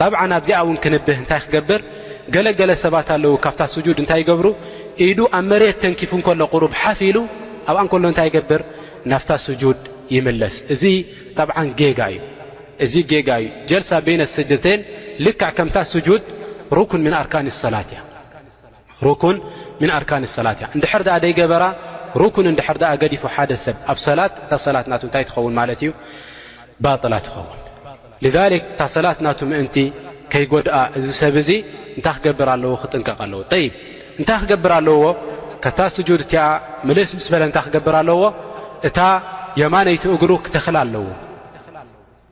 ጣብዓን ኣብዚኣ እውን ክንብህ እንታይ ክገብር ገለ ገለ ሰባት ኣለዉ ካብታ ስጁድ እንታይ ይገብሩ ኢዱ ኣብ መሬት ተንኪፉ እንከሎ ቁሩብ ሓፍ ኢሉ ኣብኣ እንከሎ እንታይ ይገብር ናፍታ ስጁድ ይምለስ እዚ ጣብዓን ጌጋ እዩ እዚ ጌጋ እዩ ጀልሳ ቤይነ ሰጀተን ልክዕ ከምታ ስጁድ ሩክን ምን ኣርካን ሰላት እያ ሩኩን ምን ኣርካን ሰላት እያ እንድሕር ድኣ ደይገበራ ሩኩን እንድሕር ድኣ ገዲፉ ሓደ ሰብ ኣብ ሰላት እታ ሰላት ናቱ እንታይ ትኸውን ማለት እዩ ባጥላ ትኸውን ልዛሊክ እታ ሰላት ናቱ ምእንቲ ከይጎድኣ እዚ ሰብ እዚ እንታይ ክገብር ኣለዎ ክጥንቀቕ ኣለዎ ጠይብ እንታይ ክገብር ኣለዎ ከታ ስጁድ እቲኣ ምልስ ምስ በለ እንታይ ክገብር ኣለዎ እታ የማነይቲ እግሩ ክተኽል ኣለዎ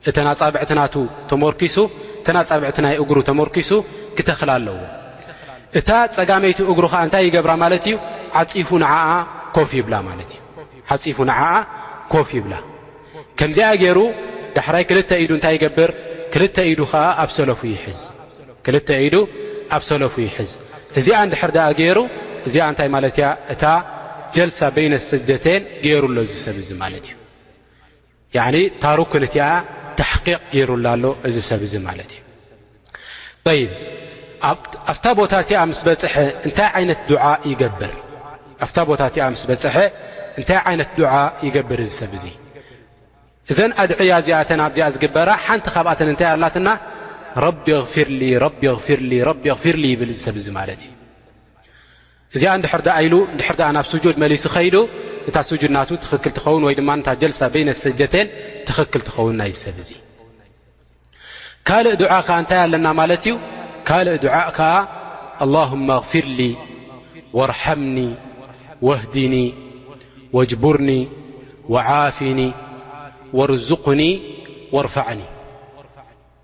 እተን ኣጻብዕቲ ናቱ ተሞርኪሱ እተን ኣጻብዕቲ ናይ እግሩ ተሞርኪሱ ክተኽላ ኣለዎ እታ ጸጋመይቲ እግሩ ኸዓ እንታይ ይገብራ ማለት እዩ ዓፂፉ ንዓኣ ኮፍ ይብላ ማለት እዩ ዓፂፉ ንዓኣ ኮፍ ይብላ ከምዚኣ ገይሩ ዳሕራይ ክልተ ኢዱ እንታይ ይገብር ክልተ ኢዱ ኸዓ ኣብ ሰለፉ ይሕዝ ክልተ ኢዱ ኣብ ሰለፉ ይሕዝ እዚኣ ንድሕር ድኣ ገይሩ እዚኣ እንታይ ማለት እያ እታ ጀልሳ በይነ ሰጀቴን ገይሩ ኣሎ እዚ ሰብ እዚ ማለት እዩ ያኒ ታሩክን እቲኣ ታሕቂቅ ገይሩላ ኣሎ እዚ ሰብ እዚ ማለት እዩ ጠይብ ኣብታ ቦታ እቲኣ ምስ በፅሐ እንታይ ዓይነት ዱዓ ይገብር ኣብታ ቦታ እቲኣ ምስ በፅሐ እንታይ ዓይነት ዱዓ ይገብር እዚ ሰብ እዙይ እዘን ኣድዕያ እዚኣተን ኣብዚኣ ዝግበራ ሓንቲ ካብኣተን እንታይ ኣላትና ረቢ ኣፊርሊ ረቢ ኣፊርሊ ረቢ ኣፊርሊ ይብል እዚ ሰብ እዚ ማለት እዩ እዚኣ እንድሕር ደኣ ኢሉ እንድሕር ደኣ ናብ ስጁድ መሊሱ ከይዱ እታ ስጁድ ናቱ ትኽክል ትኸውን ወይ ድማ እታ ጀልሳ በይነ ሰጀቴን ትኽክል ትኸውን ናይዚ ሰብ እዚ ካልእ ዱዓ ከዓ እንታይ ኣለና ማለት እዩ ካልእ ዱዓ ከዓ ኣላሁማ ኣግፊርሊ ወርሓምኒ ወህዲኒ ወጅቡርኒ ወዓፊኒ ወርዙቕኒ ወርፋዕኒ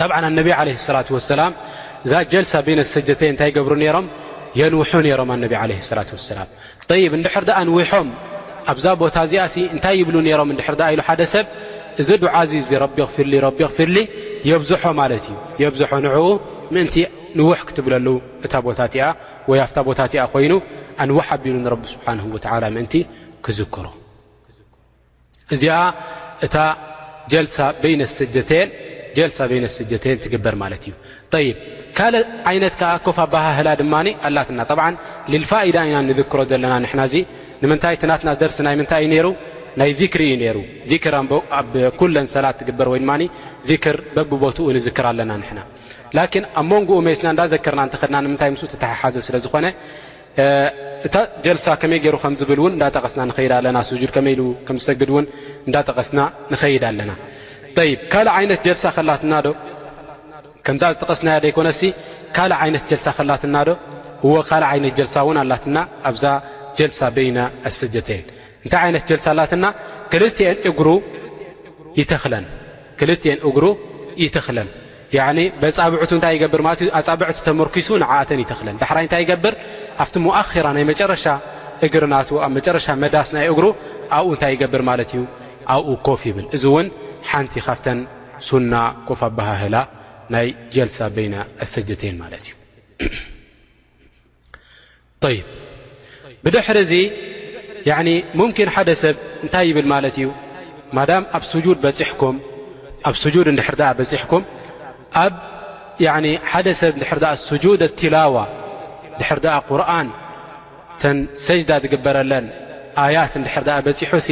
ጠብዓ ኣነቢ ዓለ ሰላት ወሰላም እዛ ጀልሳ ቤነ ሰጀተይ እንታይ ይገብሩ ነይሮም የንውሑ ነይሮም ኣነቢ ዓለ ሰላት ወሰላም ይብ እንድሕር ድኣ ንዊሖም ኣብዛ ቦታ እዚኣሲ እንታይ ይብሉ ነይሮም እንድሕር ድኣ ኢሉ ሓደ ሰብ እዚ ዱዓዚ እዚ ረቢ ኽፍሊ ረቢ ኽፍሊ የብዝሖ ማለት እዩ የብዝሖ ንዕኡ ምእንቲ ንውሕ ክትብለሉ እታ ቦታ እቲኣ ወይ ኣብታ ቦታ እቲኣ ኮይኑ ኣንውሓ ኣቢሉ ንረቢ ስብሓን ወተዓላ ምእንቲ ክዝክሮ እዚኣ እታ ጀልሳ በይነ ሰጀተን ጀልሳ በይነ ሰጀተን ትግበር ማለት እዩ ይ ካልእ ዓይነት ከዓ ኮፍ ኣባሃህላ ድማ ኣላትና ብ ልፋኢዳ ኢና ንዝክሮ ዘለና ንሕና እዚ ንምንታይ ትናትና ደርሲ ናይ ምንታይ እዩ ነይሩ ናይ ዚክሪ እዩ ነይሩ ዚክር ኣብ ኩለን ሰላት ትግበር ወይ ድማ ዚክር በብቦትኡ ንዝክር ኣለና ንሕና ላኪን ኣብ መንጎኡ ሜስና እንዳዘከርና እንተኸድና ንምንታይ ምስ ተተሓሓዘ ስለ ዝኾነ እታ ጀልሳ ከመይ ገይሩ ከም ዝብል እውን እንዳጠቐስና ንኸይድ ኣለና ስጁድ ከመይ ኢሉ ከም ዝሰግድ እውን እንዳጠቐስና ንኸይድ ኣለና ይ ካልእ ዓይነት ጀልሳ ከላትና ዶ ከምዛ ዝጠቐስናያ ዘይኮነሲ ካልእ ዓይነት ጀልሳ ከላትና ዶ እዎ ካልእ ዓይነት ጀልሳ እውን ኣላትና ኣብዛ ጀልሳ በይና ኣሰጀተን እንታይ ዓይነት ጀልሳ ኣላትና ክልትኤን እግሩ ይተኽለን ያኒ በጻብዕቱ እንታይ ይገብር ማለት እዩ ኣጻብዕቲ ተመርኪሱ ንዓኣተን ይተኽለን ዳሕራይ እንታይ ይገብር ኣብቲ ሙኣራ ናይ መጨረሻ እግሪ ናቱ ኣብ መጨረሻ መዳስ ናይ እግሩ ኣብኡ እንታይ ይገብር ማለት እዩ ኣብኡ ኮፍ ይብል እዚ እውን ሓንቲ ካብተን ሱና ኮፍ ኣባሃህላ ናይ ጀልሳ በይና ኣሰጀተይን ማለት እዩ ይ ብድሕሪ እዚ ሙምኪን ሓደ ሰብ እንታይ ይብል ማለት እዩ ማዳም ኣብ ስጁድ በፅሕኩም ኣብ ስጁድ እንድሕር ኣ በፂሕኩም ኣብ ሓደ ሰብ ድር ስጁድ ቲላዋ ድሕር ኣ ቁርን ተን ሰጅዳ ትግበረለን ኣያት እንድሕር ኣ በፂሑ ሲ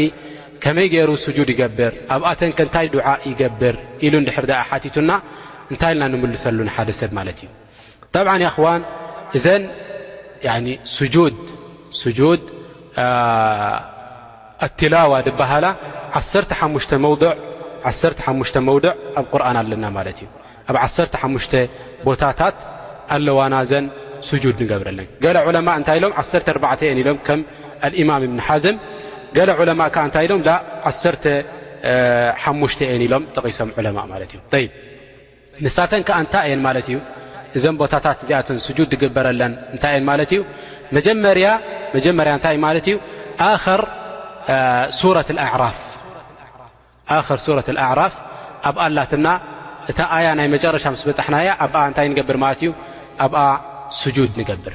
ከመይ ገይሩ ስጁድ ይገብር ኣብኣተን ከእንታይ ድዓ ይገብር ኢሉ እንድሕር ሓቲቱና እንታይ ኢልና ንምልሰሉ ንሓደ ሰብ ማለት እዩ ጠብዓ ያኽዋን እዘን ስጁድ ኣትላዋ ድበሃላ ዓሓሙሽተ መውድዕ ኣብ ቁርን ኣለና ማለት እዩ ኣብ ዓሰርተ ሓሙሽተ ቦታታት ኣለዋና ዘን ስጁድ ንገብረለን ገለ ዑለማ እንታይ ኢሎም ዓሰርተ ኣርባዕተ እየን ኢሎም ከም ኣልእማም እብኒ ሓዘም ገለ ዑለማ ከዓ እንታይ ኢሎም ዓሰርተ ሓሙሽተ እየን ኢሎም ጠቒሶም ዑለማ ማለት እዩ ንሳተን ከኣ እንታይ እየን ማለት እዩ? እዘን ቦታታት እዚኣተን ስጁድ ዝግበረለን እንታይ እየን ማለት እዩ? መጀመርያ መጀመርያ እንታይ እዩ ማለት እዩ? ኣኸር ሱረት ኣዕራፍ ኣኸር ሱረት ኣዕራፍ ኣብ ኣላትና እታ ኣያ ናይ መጨረሻ ምስ በጻሕናያ ኣብኣ እንታይ ንገብር ማለት እዩ? ኣብኣ ስጁድ ንገብር።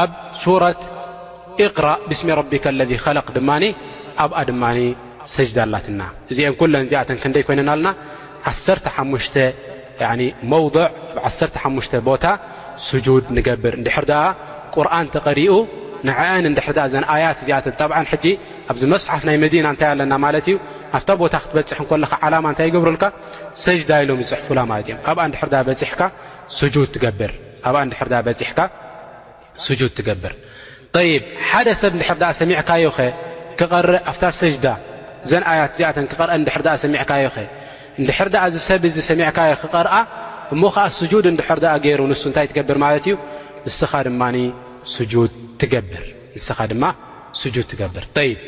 ኣብ ሱረት ኢቅራእ ብስሚ ረቢከ ለዚ ኸለቅ ድማ ኣብኣ ድማ ሰጅዳ ኣላትና እዚኤን ኩለን እዚኣተን ክንደይ ኮይነን ኣልና ዓሰርተ ሓሙሽተ መውضዕ ኣብ ዓሰርተ ሓሙሽተ ቦታ ስጁድ ንገብር እንድሕር ደኣ ቁርን ተቐሪኡ ንዐአን እንድሕር ኣ ዘን ኣያት እዚኣተን ጠብዓን ሕጂ ኣብዚ መስሓፍ ናይ መዲና እንታይ ኣለና ማለት እዩ ኣብታ ቦታ ክትበፅሕ እንኮለኻ ዓላማ እንታይ ይገብሩልካ ሰጅዳ ኢሎም ይፅሕፉላ ማለት እዮም ኣብኣ እንድሕር ኣ በፂሕካ ስጁድ ትገብር ኣብኣ እንድሕር ድኣ በጺሕካ ስጁድ ትገብር ጠይብ ሓደ ሰብ እንድሕር ድኣ ሰሚዕካዮ ኸ ክቐርእ ኣብታ ሰጅዳ እዘን ኣያት እዚኣተን ክቐርአ እንድሕር ድኣ ሰሚዕካዮ ኸ እንድሕር ድኣ እዚ ሰብ እዚ ሰሚዕካዮ ክቐርኣ እሞ ኸዓ ስጁድ እንድሕር ድኣ ገይሩ ንሱ እንታይ ትገብር ማለት እዩ ንስኻ ድማ ስጁድ ትገብር ንስኻ ድማ ስጁድ ትገብር ጠይብ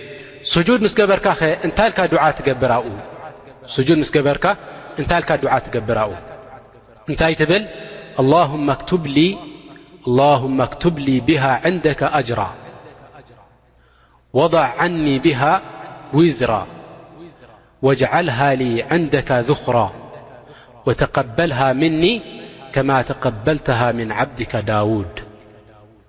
ስጁድ ምስ ገበርካ ኸ እንታይ ኢልካ ዱዓ ትገብር ኣብኡ ስጁድ ምስ ገበርካ እንታይ ኢልካ ዱዓ ትገብር ኣብኡ نتي ل اللهم اكتب لي بها عندك أجرا وضع عني بها وزرا واجعلها لي عندك ذخرا وتقبلها مني كما تقبلتها من عبدك داود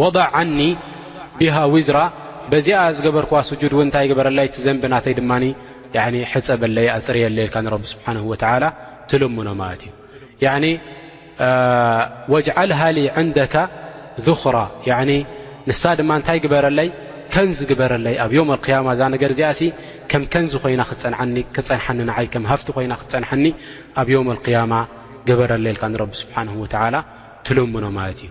ወضዕ ዓኒ ብሃ ዊዝራ በዚኣ ዝገበርክዋ ስጁድ እውን እንታይ ግበረለይ እቲ ዘንቢ ናተይ ድማ ሕፀበለይ ኣፅርየለይ ኢልካ ንረቢ ስብሓን ወተላ ትልምኖ ማለት እዩ ወጅዓልሃ ዕንደካ ذኽራ ንሳ ድማ እንታይ ግበረለይ ከንዚ ግበረለይ ኣብ ዮም ያማ እዛ ነገር እዚኣ ሲ ከም ከንዚ ኮይና ክፀንሓኒ ንዓይ ከም ሃፍቲ ኮይና ክፀንሐኒ ኣብ ዮም ያማ ግበረለይ ኢልካ ንረቢ ስብሓን ወተላ ትልምኖ ማለት እዩ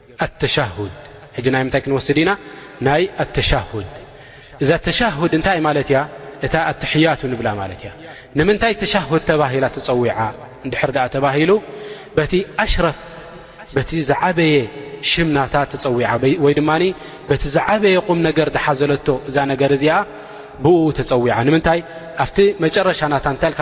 ኣተሻሁድ ሕጂ ናይ ምንታይ ክንወስድ ኢና ናይ ኣተሻሁድ እዛ ኣተሻሁድ እንታይ ማለት እያ እታ ኣትሕያቱ ንብላ ማለት እያ ንምንታይ ተሻሁድ ተባሂላ ትፀዊዓ እንድሕር ዳኣ ተባሂሉ በቲ ኣሽረፍ በቲ ዝዓበየ ሽምናታ ተፀዊዓ ወይ ድማ በቲ ዝዓበየ ቁም ነገር ዝሓዘለቶ እዛ ነገር እዚኣ ብኡ ተፀዊዓ ንምንታይ ኣብቲ መጨረሻ ናታ እንታይ ልካ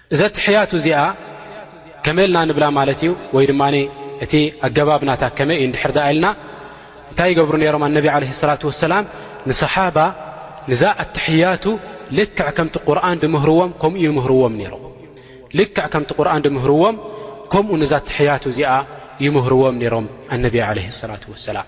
እዘ ትሕያቱ እዚኣ ከመይ ልና ንብላ ማለት እዩ ወይ ድማ እቲ ኣገባብ ናታ ከመይ እዩ ድሕር ዳኣ ኢልና እንታይ ይገብሩ ነሮም ኣነቢ ለ ላة وሰላም ንሰሓባ ንዛ ኣትሕያቱ ልክዕ ከምቲ ቁርን ድምህርዎም ከምኡ ይምህርዎም ነሮም ልክዕ ከምቲ ቁርን ድምህርዎም ከምኡ ንዛ ትሕያቱ እዚኣ ይምህርዎም ነሮም ኣነቢ ለ ላة وሰላም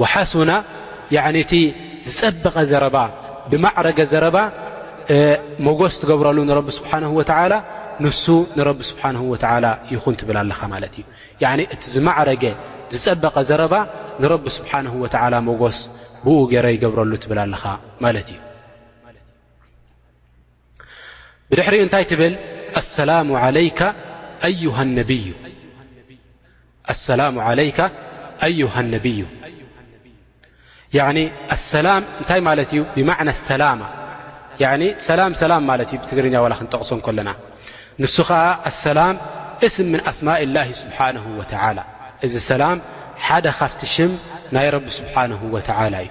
ወሓሱና ያዕኒ እቲ ዝጸበቐ ዘረባ ዝማዕረገ ዘረባ መጎስ ትገብረሉ ንረቢ ስብሓንሁ ወተዓላ ንሱ ንረቢ ስብሓንሁ ወተዓላ ይኹን ትብል ኣለኻ ማለት እዩ ያዕኒ እቲ ዝማዕረገ ዝጸበቐ ዘረባ ንረቢ ስብሓንሁ ወተዓላ መጎስ ብኡ ገይረ ይገብረሉ ትብል ኣለኻ ማለት እዩ ብድሕሪኡ እንታይ ትብል ኣሰላሙ ዓለይካ ኣዩሃ ነብዩ ኣሰላሙ ዓለይካ ኣዩሃ ነብዩ ኣሰላም እንታይ ማለት እዩ ብማዕና ሰላማ ሰላም ሰላም ማለት እዩ ብትግርኛ ዋላ ክንጠቕሶ ከለና ንሱ ከዓ ኣሰላም እስም ምን ኣስማኢ ላሂ ስብሓንሁ ወተዓላ እዚ ሰላም ሓደ ካብቲ ሽም ናይ ረቢ ስብሓንሁ ወተዓላ እዩ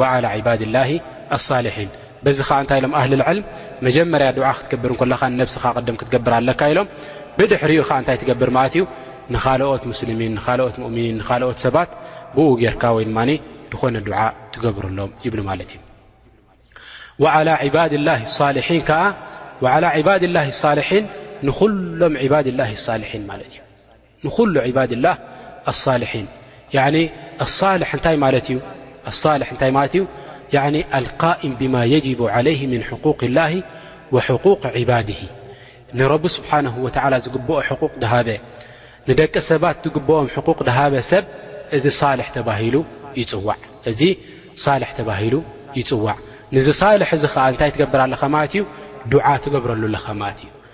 ወዓላ ዒባድላሂ ኣሳሊሒን በዚ ከዓ እንታይ ኢሎም ኣህል ልዕልም መጀመርያ ዱዓ ክትገብር እንከለካ ንነብስኻ ቅድም ክትገብር ኣለካ ኢሎም ብድሕሪኡ ከዓ እንታይ ትገብር ማለት እዩ ንካልኦት ሙስልሚን ንካልኦት ሙእምኒን ንካልኦት ሰባት ብኡ ጌርካ ወይ ድማ ዝኾነ ዱዓ ትገብርሎም ይብሉ ማለት እዩ ወዓላ ዕባድላ ሳልሒን ከዓ ዓላ ዕባድላ ሳልሒን ንኩሎም ዕባድላ ሳልሒን ማለት እዩ ንኩሉ ዕባድ ላህ ኣሳልሒን ኣሳልሕ እንታይ ማለት እዩ ኣሳልሕ እንታይ ማለት እዩ ኣልቃኢም ብማ የጅቡ ዓለይህ ምን ሕቁቅ ላህ ወሕቁቅ ዕባድሂ ንረቢ ስብሓን ወላ ዝግብኦ ሕቁቅ ድሃበ ንደቂ ሰባት ዝግብኦም ሕቁቅ ድሃበ ሰብ እዚ ሳልሕ ተባሂሉ ይፅዋዕ እዚ ሳልሕ ተባሂሉ ይፅዋዕ ንዚ ሳልሕ እዚ ከዓ እንታይ ትገብር ኣለኻ ማለት እዩ ዱዓ ትገብረሉ ኣለኻ ማለት እዩ